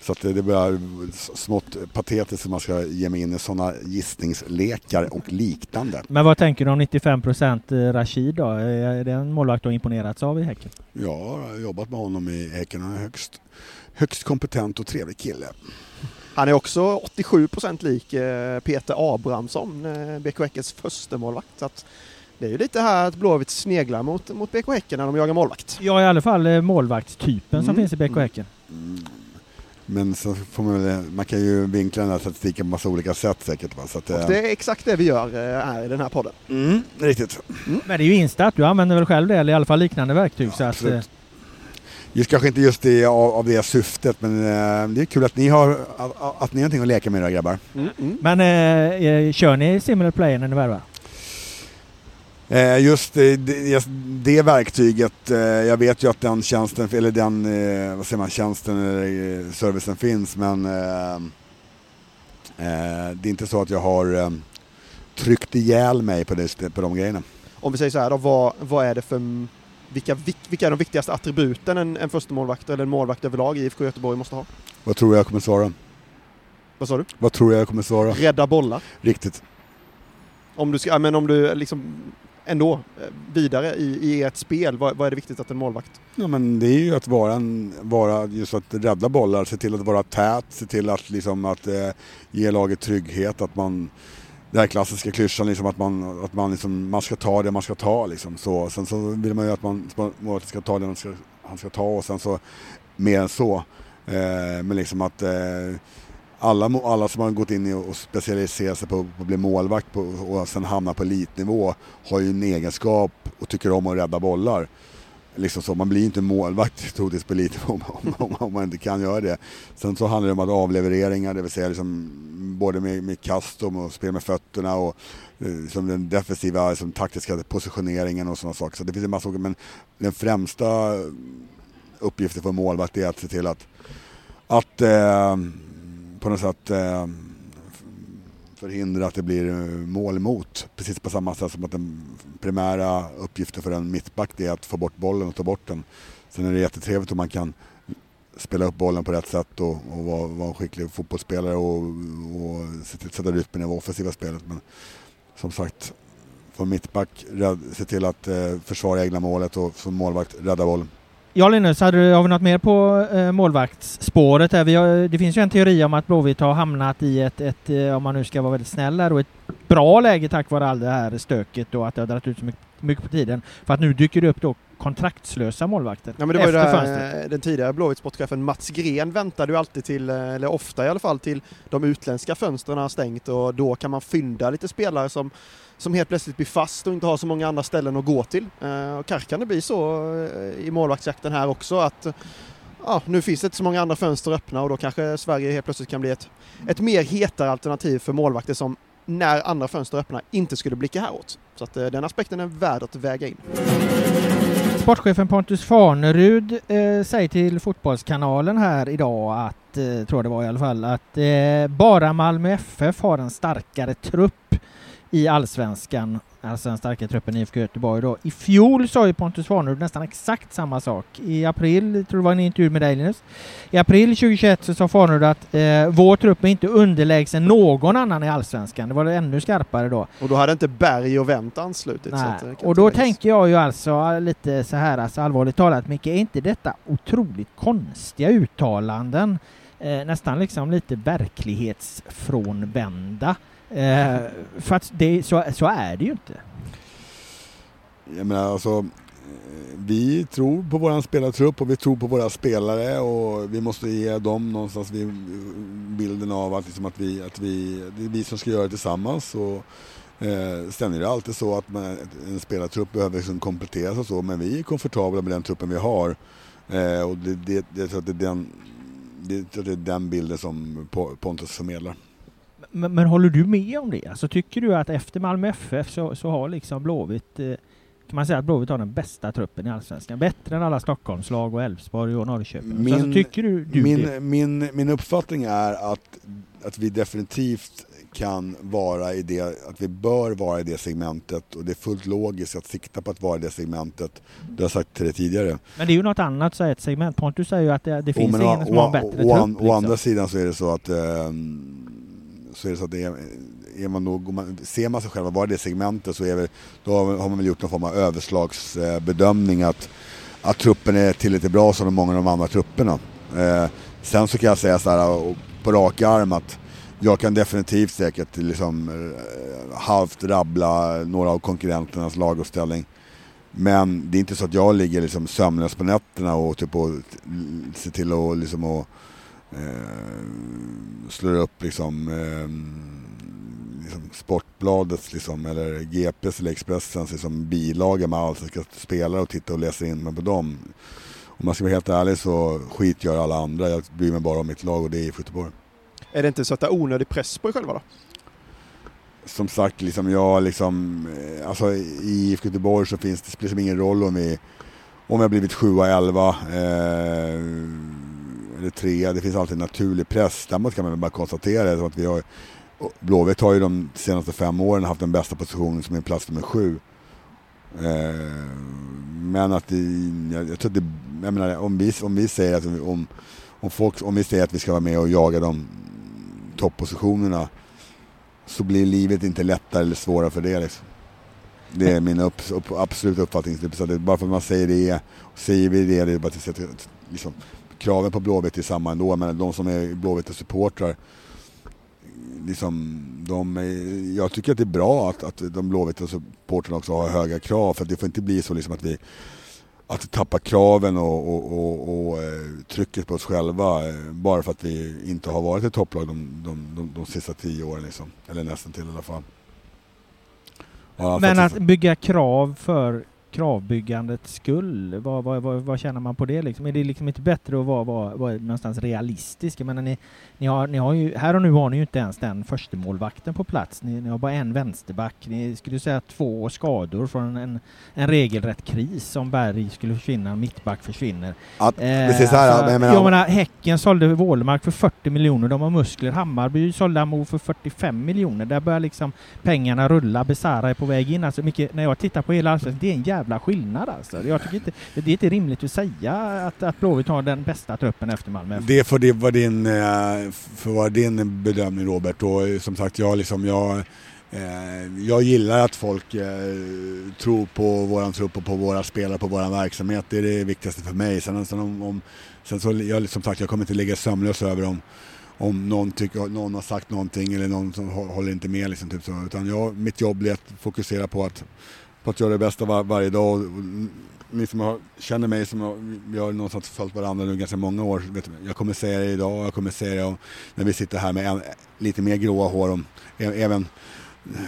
så att det, blir smått patetiskt om man ska ge mig in i sådana gissningslekar och liknande. Men vad tänker du om 95 procent Rashid då? Är det en målvakt du har imponerats av i Häcken? Jag har jobbat med honom i Häcken, han är högst, högst kompetent och trevlig kille. Han är också 87 procent lik eh, Peter Abrahamsson, eh, BK Häckens första målvakt. Så att det är ju lite här att Blåvitt sneglar mot, mot BK Häcken när de jagar målvakt. Ja, i alla fall eh, målvaktstypen som Mm. finns i BK Häcken. Mm. Men så får man, väl- man kan ju vinkla den här statistiken på massa olika sätt säkert. Va? Så att, Och eh, det är exakt det vi gör eh, här i den här podden. mm, riktigt. Men det är ju Instat, du använder väl själv det, eller i alla fall liknande verktyg. så att, absolut. eh, Just kanske inte just det av, av det syftet, men eh, det är kul att ni har, att, att ni har någonting att leka med era grabbar. Mm, mm. men eh, kör ni similar player när ni värvar? Eh, just det, det, just det verktyget, eh, jag vet ju att den tjänsten, eller den, eh, vad säger man, tjänsten eller eh, servicen finns, men eh, eh, det är inte så att jag har eh, tryckt ihjäl mig på, det, på de grejerna. Om vi säger så här då, vad, vad är det för... Vilka, vilka är de viktigaste attributen en, en första målvakt eller en målvakt överlag i IFK Göteborg måste ha? Vad tror jag kommer svara? Vad sa du? Vad tror jag kommer svara? Rädda bollar. Riktigt. Om du, ska, men om du liksom ändå eh, vidare i, i ert spel, vad, vad är det viktigt att en målvakt... Ja, men det är ju att vara, en, vara just att rädda bollar, se till att vara tät, se till att, liksom, att eh, ge laget trygghet, att man den här klassiska klyschan liksom att man, att man, liksom, man ska ta det man ska ta liksom. Så, sen så vill man ju att man, målet ska ta det han ska, han ska ta och sen så mer än så. Eh, men liksom att eh, alla, alla som har gått in i och specialiserat sig på att bli målvakt på, och sen hamna på elitnivå har ju en egenskap och tycker om att rädda bollar. Liksom så, man blir ju inte målvakt troligtvis på elitnivå om, om, om, om man inte kan göra det. Sen så handlar det om att avlevereringar, det vill säga liksom, både med, med kast och spel med fötterna och liksom den defensiva liksom, taktiska positioneringen och sådana saker. Så det finns en massa saker, men den främsta uppgiften för en målvakt är att se till att, att eh, på något sätt eh, förhindra att det blir eh, mål emot. Precis på samma sätt som att den primära uppgiften för en mittback är att få bort bollen och ta bort den. Sen är det jättetrevligt om man kan spela upp bollen på rätt sätt och, och vara, vara en skicklig fotbollsspelare och, och se till sätta rytmen i det offensiva spelet. Men som sagt, som mittback rädd, se till att eh, försvara egna målet och som målvakt rädda bollen. Ja Linus, du, har vi något mer på eh, målvaktsspåret? Här? Vi har, det finns ju en teori om att Blåvitt har hamnat i ett, ett, eh, om man nu ska vara väldigt snäll här, och ett bra läge tack vare all det här stöket och att det har dragit ut så mycket, mycket på tiden. För att nu dyker det upp då kontraktslösa målvakter. Ja, men det var ju efter fönstret. här, den tidigare Blåvitt sportchefen Mats Gren väntade ju alltid till, eh, eller ofta i alla fall, till de utländska fönstren har stängt och då kan man fynda lite spelare som, som helt plötsligt blir fast och inte har så många andra ställen att gå till. Eh, Och kanske kan det bli så eh, i målvaktsjakten här också att ja, nu finns det inte så många andra fönster öppna och då kanske Sverige helt plötsligt kan bli ett, ett mer hetare alternativ för målvakter som när andra fönster öppnar inte skulle blicka häråt. Så att eh, den aspekten är värd att väga in. Sportchefen Pontus Farnerud eh, säger till Fotbollskanalen här idag att, eh, tror jag det var i alla fall, att eh, bara Malmö FF har en starkare trupp i allsvenskan, alltså den starkare truppen IFK Göteborg då. I fjol sa ju Pontus Farnerud nästan exakt samma sak. I april, jag tror det var en intervju med dig Linus, i april 2021 så sa Farnerud att eh, vår trupp är inte underlägsen någon annan i allsvenskan. Det var det ännu skarpare då. Och då hade inte Berg och Wendt anslutit. Nej. Och då tänker jag ju alltså lite så här, alltså allvarligt talat Micke, är inte detta otroligt konstiga uttalanden? Eh, nästan liksom lite verklighetsfrånvända. Eh, för att det, så, så är det ju inte. Jag menar alltså, vi tror på våran spelartrupp och vi tror på våra spelare och vi måste ge dem någonstans bilden av att, liksom att, vi, att vi, det är vi som ska göra det tillsammans. Och Eh, sen är det alltid så att man, en spelartrupp behöver liksom kompletteras och så, men vi är komfortabla med den truppen vi har. Eh, och det, det, jag tror att det, är den, det, det är den bilden som Pontus förmedlar. Men, men håller du med om det? Alltså tycker du att efter Malmö FF så, så har liksom Blåvitt eh, kan man säga att Blåvitt har den bästa truppen i Allsvenskan? Bättre än alla Stockholmslag och Elfsborg och Norrköping. så alltså, tycker du, du min, det? min, min uppfattning är att, att vi definitivt kan vara i det, att vi bör vara i det segmentet och det är fullt logiskt att sikta på att vara i det segmentet. Det har jag sagt till dig tidigare. Men det är ju något annat att säga ett segment. Pontus säger ju att det, det finns men ingen å- som har en å- bättre å, trupp. Å liksom. andra sidan så är det så att, ehm, så är det så att det är, är man då, man, ser man sig själv vara i det segmentet så är väl, då har man väl gjort någon form av överslagsbedömning att, att truppen är tillräckligt bra som de många av de andra trupperna. Eh, sen så kan jag säga så här på rak arm att jag kan definitivt säkert liksom eh, halvt rabbla några av konkurrenternas laguppställning. Men det är inte så att jag ligger liksom sömnlös på nätterna och typ och ser till att liksom och, eh, slår upp liksom, eh, liksom Sportbladets liksom, eller GPs eller Expressens liksom, bilaga med allsvenska spelare och titta och läsa in mig på dem. Om man ska vara helt ärlig så skitgör alla andra. Jag bryr mig bara om mitt lag och det är i Göteborg. Är det inte så att det är onödig press på er själva då? som sagt, liksom jag liksom, eh, alltså i IFK Göteborg så finns det, spelar det ingen roll om vi, om jag blivit sjua, elva eh, eller trea. Det finns alltid en naturlig press. Däremot kan man bara konstatera att vi har, Blåvitt har ju de senaste fem åren haft den bästa positionen som är plats nummer sju. Eh, men att det, jag, jag tror att det, jag menar, om vi, om vi säger att vi- om, om, folk, om vi säger att vi ska vara med och jaga de toppositionerna så blir livet inte lättare eller svårare för det. Liksom. Det är min upp, upp, absoluta uppfattning. Så det, bara för att man säger det, säger vi det, det är bara att liksom, kraven på Blåvitt är samma ändå. Men de som är Blåvitt och supportrar, liksom, de är, jag tycker att det är bra att, att de Blåvitt och supportrarna också har höga krav. För det får inte bli så liksom att vi att tappa kraven och, och, och, och eh, trycket på oss själva eh, bara för att vi inte har varit ett topplag de, de, de, de sista tio åren. Liksom. Eller nästan till i alla fall. Ja, Men att bygga krav för kravbyggandets skull, vad, vad, vad, vad känner man på det liksom? Är det liksom inte bättre att vara, vara, vara någonstans realistisk? Jag menar, ni, ni, har, ni har ju, här och nu har ni ju inte ens den första målvakten på plats. Ni, ni har bara en vänsterback. Ni skulle säga två skador från en, en regelrätt kris om Berg skulle försvinna, mittback försvinner. Att, precis så här, alltså, jag menar- jag menar, Häcken sålde Wålemark för 40 miljoner, de har muskler. Hammarby sålde Amo för 45 miljoner. Där börjar liksom pengarna rulla. Besara är på väg in. Alltså mycket, när jag tittar på hela allsvenskan, det är en jävla jävla skillnad alltså. Jag tycker inte, det är inte rimligt att säga att, att Blåvitt har den bästa truppen efter Malmö Det får det vara din, eh, för vara din bedömning Robert. Och eh, som sagt, jag, liksom, jag, eh, jag gillar att folk tror på våran trupp och på våra spelare, på våran verksamhet. Det är det viktigaste för mig. Sen, sen, om, om, sen så, jag, som sagt, jag kommer inte ligga sömnlös över om, om någon, tycker, någon har sagt någonting eller någon som håller inte med. Liksom, typ så. Utan jag, mitt jobb blir att fokusera på att, på att göra det bästa var, varje dag. Och, ni som har, känner mig som har, vi har någonstans följt varandra nu ganska många år. Vet, du, jag kommer säga det idag, jag kommer säga det om, när vi sitter här med en, lite mer gråa hår. Om, ä- även,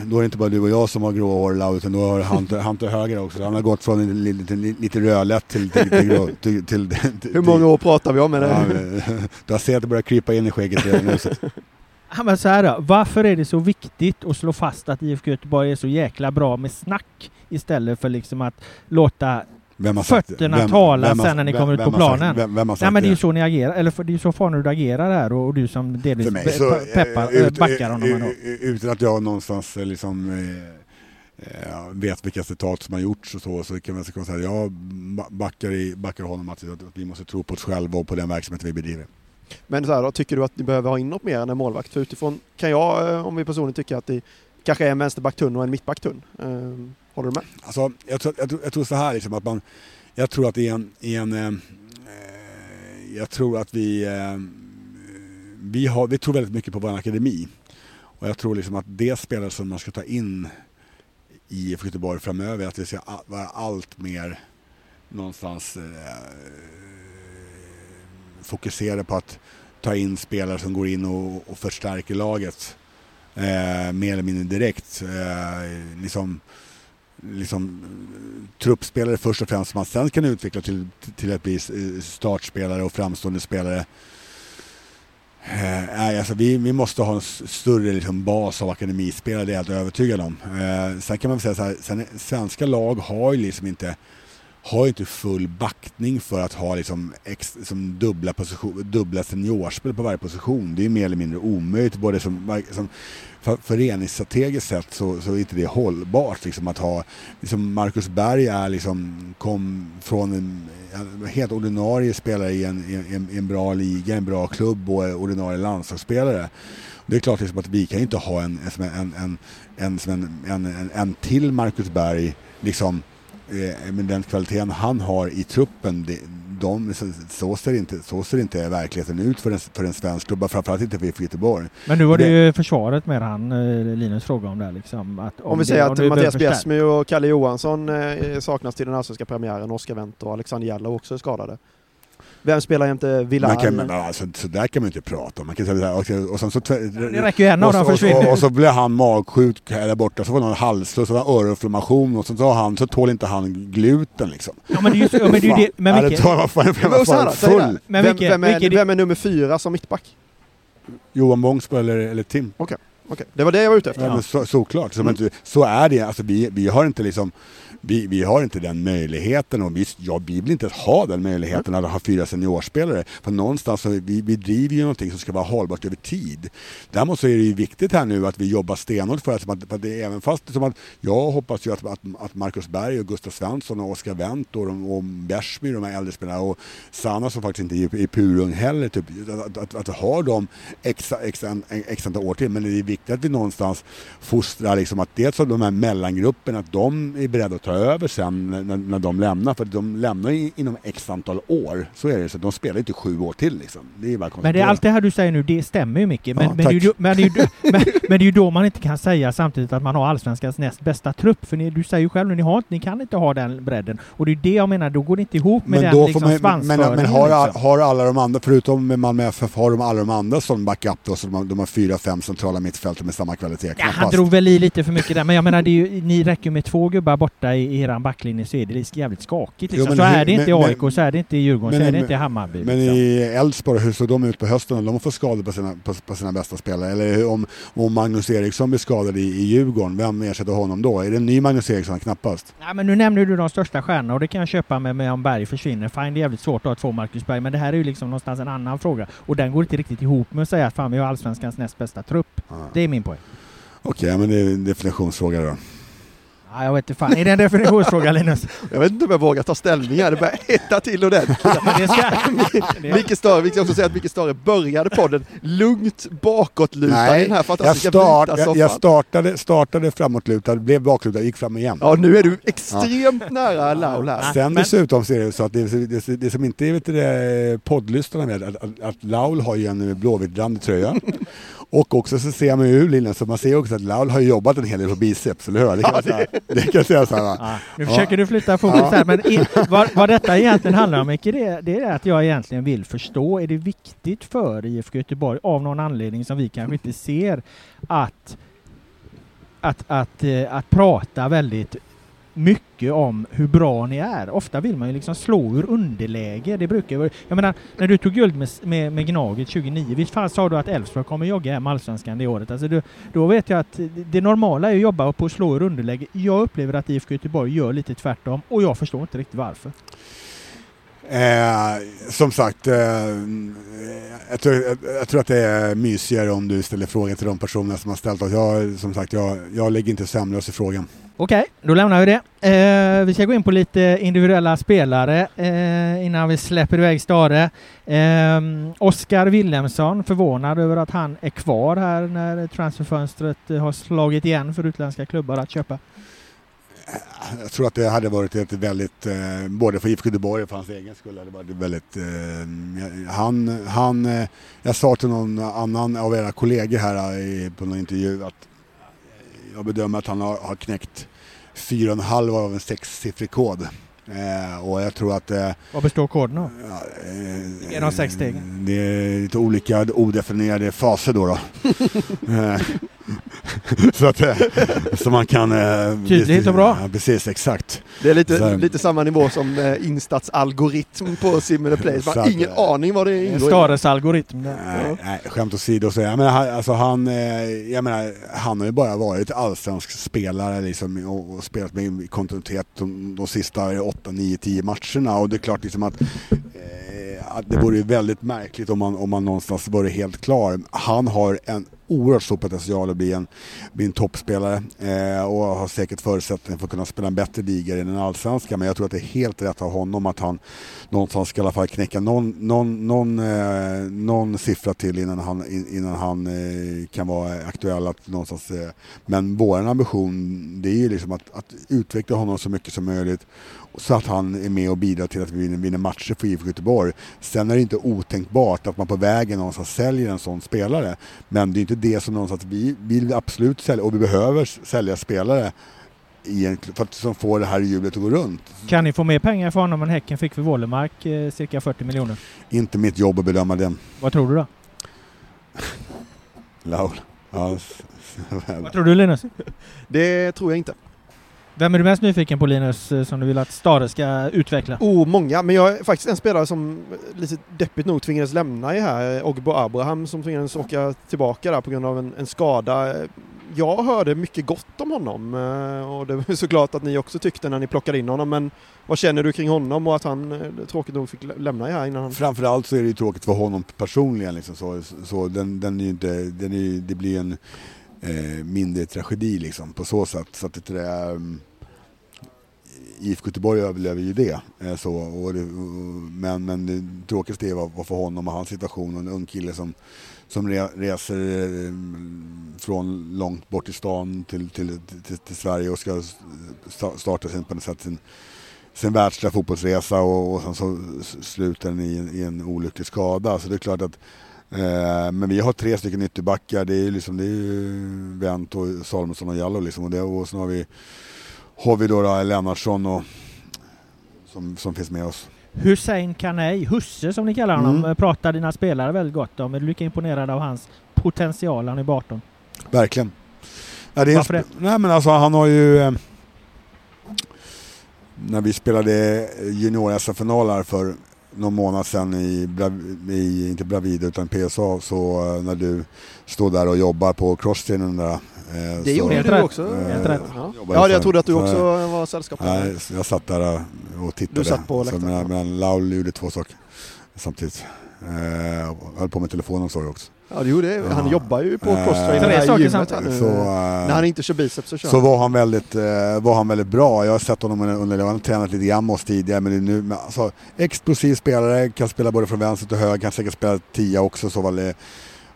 då är det inte bara du och jag som har gråa hår Lau, utan då har han han till höger också. Han har gått från en lite, lite, lite rödlätt till, till, till, grå, till, till, till, Hur många år pratar vi om? Det? Ja, men, du har sett att det börjar krypa in i skägget redan nu. Så. Ja, men så här då, varför är det så viktigt att slå fast att IFK Göteborg är så jäkla bra med snack istället för liksom att låta fötterna Vem- tala vem sen när ni vem- kommer ut vem på har sagt- planen? vem- Nej men det är ju så ni agerar, eller för det är ju så du agerar här och, och du som delvis För mig pe- så, pe- peppar, eh, ut- backar honom. eh, eh, Utan att jag någonstans eh, liksom eh, eh, vet vilka citat som har gjorts och så, så kan man så kan man säga att jag ba- backar, i, backar honom att, att vi måste tro på oss själva och på den verksamhet vi bedriver. Men så här då, tycker du att ni behöver ha in något mer än en målvakt? För utifrån kan jag, eh, om vi personligen tycker att det kanske är en vänsterback tunn och en mittback tunn. Eh, håller du med? Alltså, jag, tror, jag, tror, jag tror så här liksom att man, jag tror att i en, i en eh, eh jag tror att vi, eh, vi, har, vi tror väldigt mycket på vår akademi. Och jag tror liksom att det spelare som man ska ta in i IFK Göteborg framöver, att vi ska vara allt mer någonstans eh, fokuserade på att ta in spelare som går in och, och förstärker laget eh, mer eller mindre direkt. Eh, liksom, liksom, truppspelare först och främst som man sen kan utveckla till, till att bli eh, startspelare och framstående spelare. Eh, alltså vi, vi måste ha en större liksom, bas av akademispelare, det är jag helt övertygad om. Eh, sen kan man säga så här, sen, svenska lag har ju liksom inte har inte full backning för att ha liksom ex, som dubbla, position, dubbla seniorspel på varje position. Det är mer eller mindre omöjligt. Både som, som för, föreningsstrategiskt sett så, så är inte det hållbart. Liksom att ha, liksom Marcus Berg är liksom, kom från en, en helt ordinarie spelare i en, en, en bra liga, en bra klubb och ordinarie landslagsspelare. Det är klart liksom att vi kan inte ha en, en, en, en, en, en, en till Marcus Berg liksom med den kvaliteten han har i truppen, det, de, så, ser inte, så ser inte verkligheten ut för en, för en svensk klubb, framförallt inte för Göteborg. Men nu var det, det ju försvaret med han, eh, Linus fråga om det liksom. Att om, om vi säger att Mattias Bjärsmy och Kalle Johansson eh, saknas till den allsvenska premiären, Oskar Wendt och Alexander Jallow också är skadade. Vem spelar jämte Villar? Man kan, men, alltså, så där kan man inte prata om. Man kan säga, och, och sen så, det räcker ju en av dem försvinner. Och, och, så blir han magsjuk där borta, så får han halsfluss och öroninflammation och så, så, han, så tål inte han gluten liksom. Ja men det är ju men det är det, men Micke. Ja, full. Men vem, vem, är, vem är nummer fyra som mittback? Johan Bångsbo eller, eller Tim. Okej. Okay. Okay. Det var det jag var ute efter. Ja, så, såklart, så, mm. så är det. Alltså, vi, vi har inte liksom vi, vi har inte den möjligheten och vi, ja, vi vill inte ha den möjligheten att ha fyra seniorspelare. För någonstans så vi, vi driver ju någonting som ska vara hållbart över tid. Däremot så är det ju viktigt här nu att vi jobbar stenhårt för att, för att det, även fast som att jag hoppas ju att, att, att Marcus Berg och Gustav Svensson och Oskar Wendt och, och Bersby, de här äldre spelarna och Sanna som faktiskt inte är, är purung heller, typ, att, att, att, ha dem extra, x, x antal år till. Men det är viktigt att vi någonstans fostrar liksom att dels de här mellangrupperna, att de är beredda att ta över sen när, när de lämnar. För de lämnar inom x antal år. Så är det. Så de spelar inte sju år till liksom. Det är bara Men det är allt det här du säger nu, det stämmer ju mycket. Men, ja, men, det, ju, men, det, ju, men, men det är ju då man inte kan säga samtidigt att man har allsvenskans näst bästa trupp. För ni, du säger ju själv nu, ni, har, ni kan inte ha den bredden. Och det är det jag menar, då går det inte ihop med den liksom, man, svansföringen. Men, men har, liksom. har alla de andra, förutom Malmö FF, har de alla de andra som backup då, så de har, de har fyra, fem centrala mittfältare med samma kvalitet? Ja, han drog väl i lite för mycket där, men jag menar, ju, ni räcker med två gubbar borta i, i eran backlinje så är det jävligt skakigt. Liksom. Jo, så är det inte i AIK, så är det inte i Djurgården, så är det inte i Hammarby. Men liksom. i Elfsborg, hur såg de ut på hösten? De får skador på sina, på, på sina bästa spelare. Eller om, om Magnus Eriksson blir skadad i, i Djurgården, vem ersätter honom då? Är det en ny Magnus Eriksson knappast? Nej, men nu nämner du de största stjärnorna och det kan jag köpa med, med om Berg försvinner. Fine, det är jävligt svårt att få Marcus Berg, men det här är ju liksom någonstans en annan fråga. Och den går inte riktigt ihop med att säga att fan, vi har allsvenskans näst bästa trupp. Ah. Det är min poäng. Okej, okay, men det är en definitionsfråga då. Ja, jag vet inte fan. Är det en definitionsfråga Linus? Jag vet inte om jag vågar ta ställning här. Det börjar hetta till ordentligt. Micke Stare, vi kan också säga att Micke Stare började podden lugnt bakåtlutad i den här fantastiska jag, start, jag, jag startade, startade framåtlutad, blev baklutad, gick fram igen. Ja, nu är du extremt ja. nära Laul här. Sen Men... dessutom så är det så att det, det, det som inte är poddlyssnarna med, att, att, Laul har ju en blåvitt tröja. Och också så ser man ju ur så man ser också att Laul har jobbat en hel del på biceps, eller hur? Det kan, ja, säga, det kan jag säga så här, ja, Nu försöker du flytta fokus ja. här, men i, vad, vad detta egentligen handlar om, Micke, det, det är att jag egentligen vill förstå, är det viktigt för IFK Göteborg, av någon anledning som vi kanske inte ser, att att, att, eh, att prata väldigt mycket om hur bra ni är. Ofta vill man ju liksom slå ur underläge. Det brukar Jag menar, när du tog guld med, med, med Gnaget 2009, visst fan sa du att Elfsborg kommer jogga hem allsvenskan det året? Alltså du, då vet jag att det normala är att jobba på att slå ur underläge. Jag upplever att IFK Göteborg gör lite tvärtom och jag förstår inte riktigt varför. Eh, som sagt, eh, jag, tror, jag, jag, tror, att det är mysigare om du ställer frågan till de personer som har ställt oss. Jag, som sagt, jag, jag lägger inte sömnlös i frågan. Okej, okay, då lämnar vi det. Eh, vi ska gå in på lite individuella spelare eh, innan vi släpper iväg Stare. Eh, Oskar Willemsson, förvånad över att han är kvar här när transferfönstret har slagit igen för utländska klubbar att köpa. Jag tror att det hade varit ett väldigt, eh, både för IFK Göteborg och för hans egen skull, hade varit väldigt... Eh, han, han, eh, jag sa till någon annan av era kollegor här i, på någon intervju att jag bedömer att han har, har knäckt fyra och en halv av en sexsiffrig kod. Eh, och jag tror att... Eh, Vad består koden av? Eh, är de sex stegen? Det är lite olika odefinierade faser då. då. Så att eh, så man kan... eh, Tydligt och bra. Ja, precis, exakt. Det är lite, Så- lite samma nivå som eh, Instats algoritm på Simmer Play. Man har att, ingen eh, aning vad det ingår i. Stares algoritm. Nej, nej, skämt åsido så jag menar, han- alltså han, eh, jag menar, han har ju bara varit allsvensk spelare liksom, och, och spelat med kontinuitet de, de sista 8, 9, 10 matcherna och det är klart liksom att, eh, att det vore väldigt märkligt om man, om man någonstans vore helt klar. Han har en oerhört stor potential att bli en, bli en toppspelare eh, och har säkert förutsättningar för att kunna spela en bättre liga än den allsvenska men jag tror att det är helt rätt av honom att han någonstans ska i alla fall knäcka någon, någon, någon, eh, någon siffra till innan han, innan han eh, kan vara aktuell. Att någonstans, eh, men vår ambition det är ju liksom att, att utveckla honom så mycket som möjligt så att han är med och bidrar till att vi vinner, vinner matcher för IFK Göteborg. Sen är det inte otänkbart att man på vägen någonstans säljer en sån spelare. Men det är inte det som någonstans vi vill absolut sälja och vi behöver sälja spelare i en, för att som får det här hjulet att gå runt. Kan ni få mer pengar för honom än Häcken fick för Wålemark? Eh, cirka 40 miljoner. Inte mitt jobb att bedöma den. Vad tror du då? Laul. Ja, Vad tror du Linus? Det tror jag inte. Vem är du mest nyfiken på Linus eh, som du vill att Stare ska utveckla? Oh, många. Men jag är faktiskt en spelare som lite deppigt nog tvingades lämna i här. eh, Ogbo Abraham som tvingades åka tillbaka där på grund av en, en skada. Jag hörde mycket gott om honom eh, och det var såklart att ni också tyckte när ni plockade in honom. Men vad känner du kring honom och att han tråkigt nog fick lä- lämna i här innan han... Framförallt så är det ju tråkigt för honom personligen. Liksom, så, så den, den är ju inte, den är, det blir en eh, mindre tragedi liksom, på så sätt. Så att det är, um, IFK Göteborg överlever ju det. Eh, så, och det och, men, men det tråkigaste är vad, vad för honom och hans situation. Och en ung kille som, som re, reser eh, från långt bort i stan till, till, till, till Sverige och ska starta sin, på något sätt sin sin världsliga fotbollsresa och, och sen så slutar den i, en- i en olycklig skada. Så det är klart att men vi har tre stycken ytterbackar. Det är ju liksom, det är ju Wendt och Salomonsson och Jallow liksom. Och, det, och sen har vi, har vi då, Lennartsson och, som, som finns med oss. Hussein Kanei, Husse som ni kallar honom, Mm. eh, pratar dina spelare väldigt gott om. Är du lika imponerad av hans potential han är i 18? Verkligen. Ja, det Varför sp- Nej men alltså han har ju... Eh, när vi spelade junior-SM-final här för någon månad sedan i, i inte Bravida utan PSA så eh, när du stod där och jobbar på crosstrainern där. eh, Det så- gjorde du rätt. också. Helt rätt. Ja, ja jag trodde att du också var sällskap. Nej, så jag satt där eh, och tittade. Du satt på så, läktaren, men, men Laul gjorde två saker samtidigt. Eh, höll på med telefonen så också. Ja, det gjorde det. Han Ja. jobbar ju på Eh, crosstrainer här i gymmet nu. Så, eh, När han inte kör biceps så kör Så han. var han väldigt, eh, var han väldigt bra. Jag har sett honom under, under han har tränat lite grann med oss tidigare. Men det är nu, men alltså, explosiv spelare, kan spela både från vänster till höger, kan säkert spela tia också. Så väl, eh,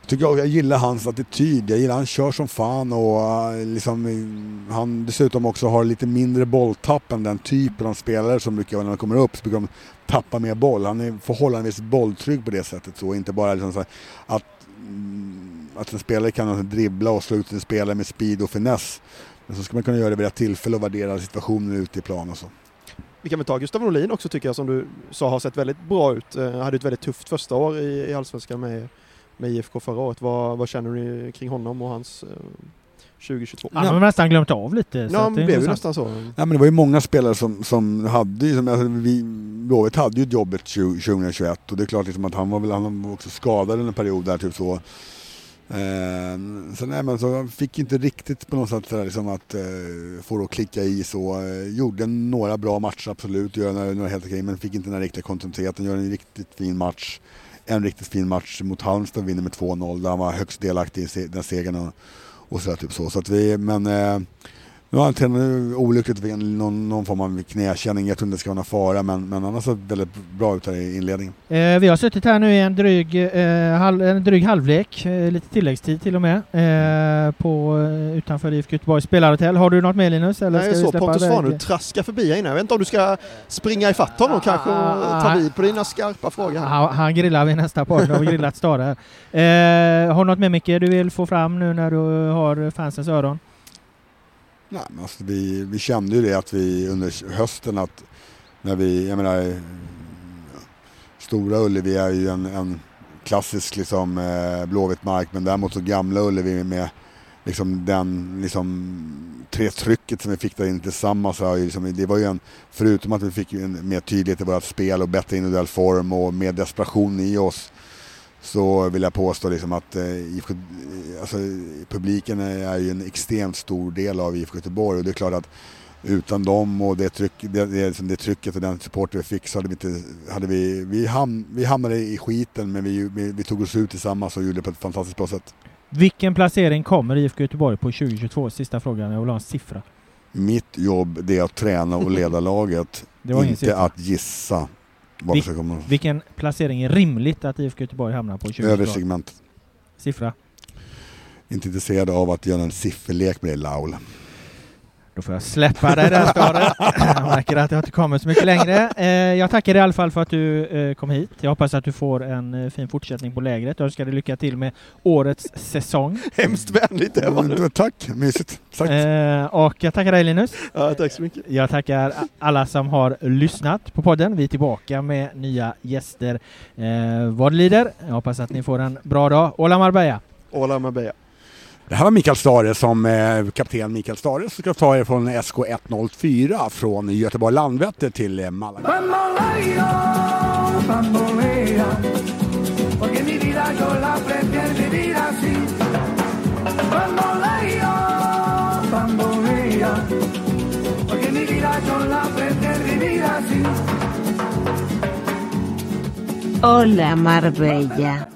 tycker jag, jag gillar hans attityd, jag gillar han kör som fan och uh, liksom, han dessutom också har lite mindre bolltapp än den typen av spelare som brukar, när de kommer upp, så brukar de tappa mer boll. Han är förhållandevis bolltrygg på det sättet så, inte bara liksom så här, att, mm, att en spelare kan dribbla och slå ut en spelare med speed och finess. Men så ska man kunna göra det vid rätt tillfälle och värdera situationen ute i plan och så. Vi kan väl ta Gustav Norlin också tycker jag som du sa har sett väldigt bra ut. Han hade ett väldigt tufft första år i, i Allsvenskan med, med IFK förra året. Vad, vad känner ni kring honom och hans eh, 2022? Han har nästan glömt av lite. så Ja, att det blev ju nästan så. Ja, men det var ju många spelare som, som hade, som, alltså, vi, Blåvitt hade ju jobbet 20, 2021 och det är klart liksom att han var väl han var också skadad under en period där typ så. Eh, så nej men så fick inte riktigt på något sätt sådär liksom att eh, få det att klicka i så. Eh, gjorde några bra matcher absolut, gör några, några helt okej men fick inte den här riktiga kontinuiteten, gör en riktigt fin match. En riktigt fin match mot Halmstad, vinner med 2-0 där han var högst delaktig i den segern och, och sådär typ så. så att vi, men eh, nu har han tränat olyckligt vid någon, någon form av knäkänning. Jag tror inte det ska vara någon fara men, men annars har väldigt bra ut här i inledningen. Eh, vi har suttit här nu i en dryg, eh, halv, en dryg halvlek, eh, lite tilläggstid till och med, eh, på, eh, utanför IFK Göteborgs spelarhotell. Har du något mer Linus? Eller Nej, ska vi så släppa Pontus iväg? Farnerud traskar förbi här inne. Jag vet inte om du ska springa ifatt honom kanske och ta vid på dina skarpa frågor här. Han, han grillar vid nästa podd. Nu har vi grillat Stare här. Eh, har du något mer Micke du vill få fram nu när du har fansens öron? Nej, men alltså vi, vi kände ju det att vi under hösten att när vi, jag menar, Stora Ullevi är ju en, en klassisk liksom, eh, mark men däremot så Gamla Ullevi med liksom den liksom tre trycket som vi fick där inne tillsammans. Liksom, det var ju en, förutom att vi fick en mer tydlighet i vårt spel och bättre individuell form och mer desperation i oss så vill jag påstå liksom att eh, IFK, alltså, publiken är ju en extremt stor del av IFK Göteborg och det är klart att utan dem och det, tryck, det, det, liksom det trycket och den support vi fick så hade vi inte, hade vi, vi, ham, vi hamnade i skiten men vi, vi, vi, tog oss ut tillsammans och gjorde det på ett fantastiskt bra sätt. Vilken placering kommer IFK Göteborg på 2022? Sista frågan, jag vill ha en siffra. Mitt jobb det är att träna och leda laget, inte att gissa Vil. Vilken placering är rimligt att IFK Göteborg hamnar på 2022? Över segmentet. Siffra? Inte intresserad av att göra en sifferlek med dig Laul. Då får jag släppa det där stadiet. Jag märker att jag inte kommer så mycket längre. Eh, jag tackar dig i alla fall för att du eh, kom hit. Jag hoppas att du får en eh, fin fortsättning på lägret. Jag önskar dig lycka till med årets säsong. Hemskt vänligt det var nu. Tack, mysigt. Tack. Och jag tackar dig Linus. Ja, tack så mycket. Jag tackar alla som har lyssnat på podden. Vi är tillbaka med nya gäster vad det lider. Jag hoppas att ni får en bra dag. Ola Marbella. Ola Marbella. Det här var Mikael Stare som eh, kapten Mikael Stare som ska ta er från SK 104 från Göteborg Landvetter till eh, Malaga. Hola Marbella.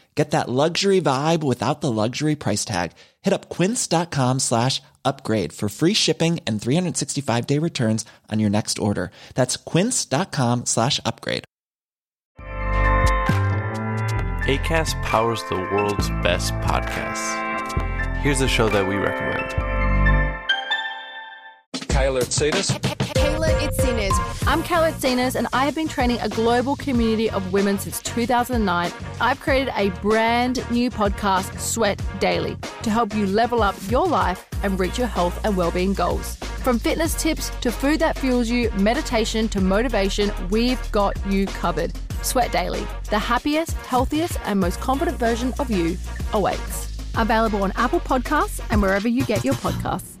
Get that luxury vibe without the luxury price tag. Hit up quince.com slash upgrade for free shipping and 365 day returns on your next order. That's quince.com slash upgrade. ACAST powers the world's best podcasts. Here's a show that we recommend. Kyler Tsadis. Kayla Itzinas. I'm Kayla Itzinas, and I have been training a global community of women since 2009. I've created a brand new podcast, Sweat Daily, to help you level up your life and reach your health and well-being goals. From fitness tips to food that fuels you, meditation to motivation, we've got you covered. Sweat Daily, the happiest, healthiest, and most confident version of you awaits. Available on Apple Podcasts and wherever you get your podcasts.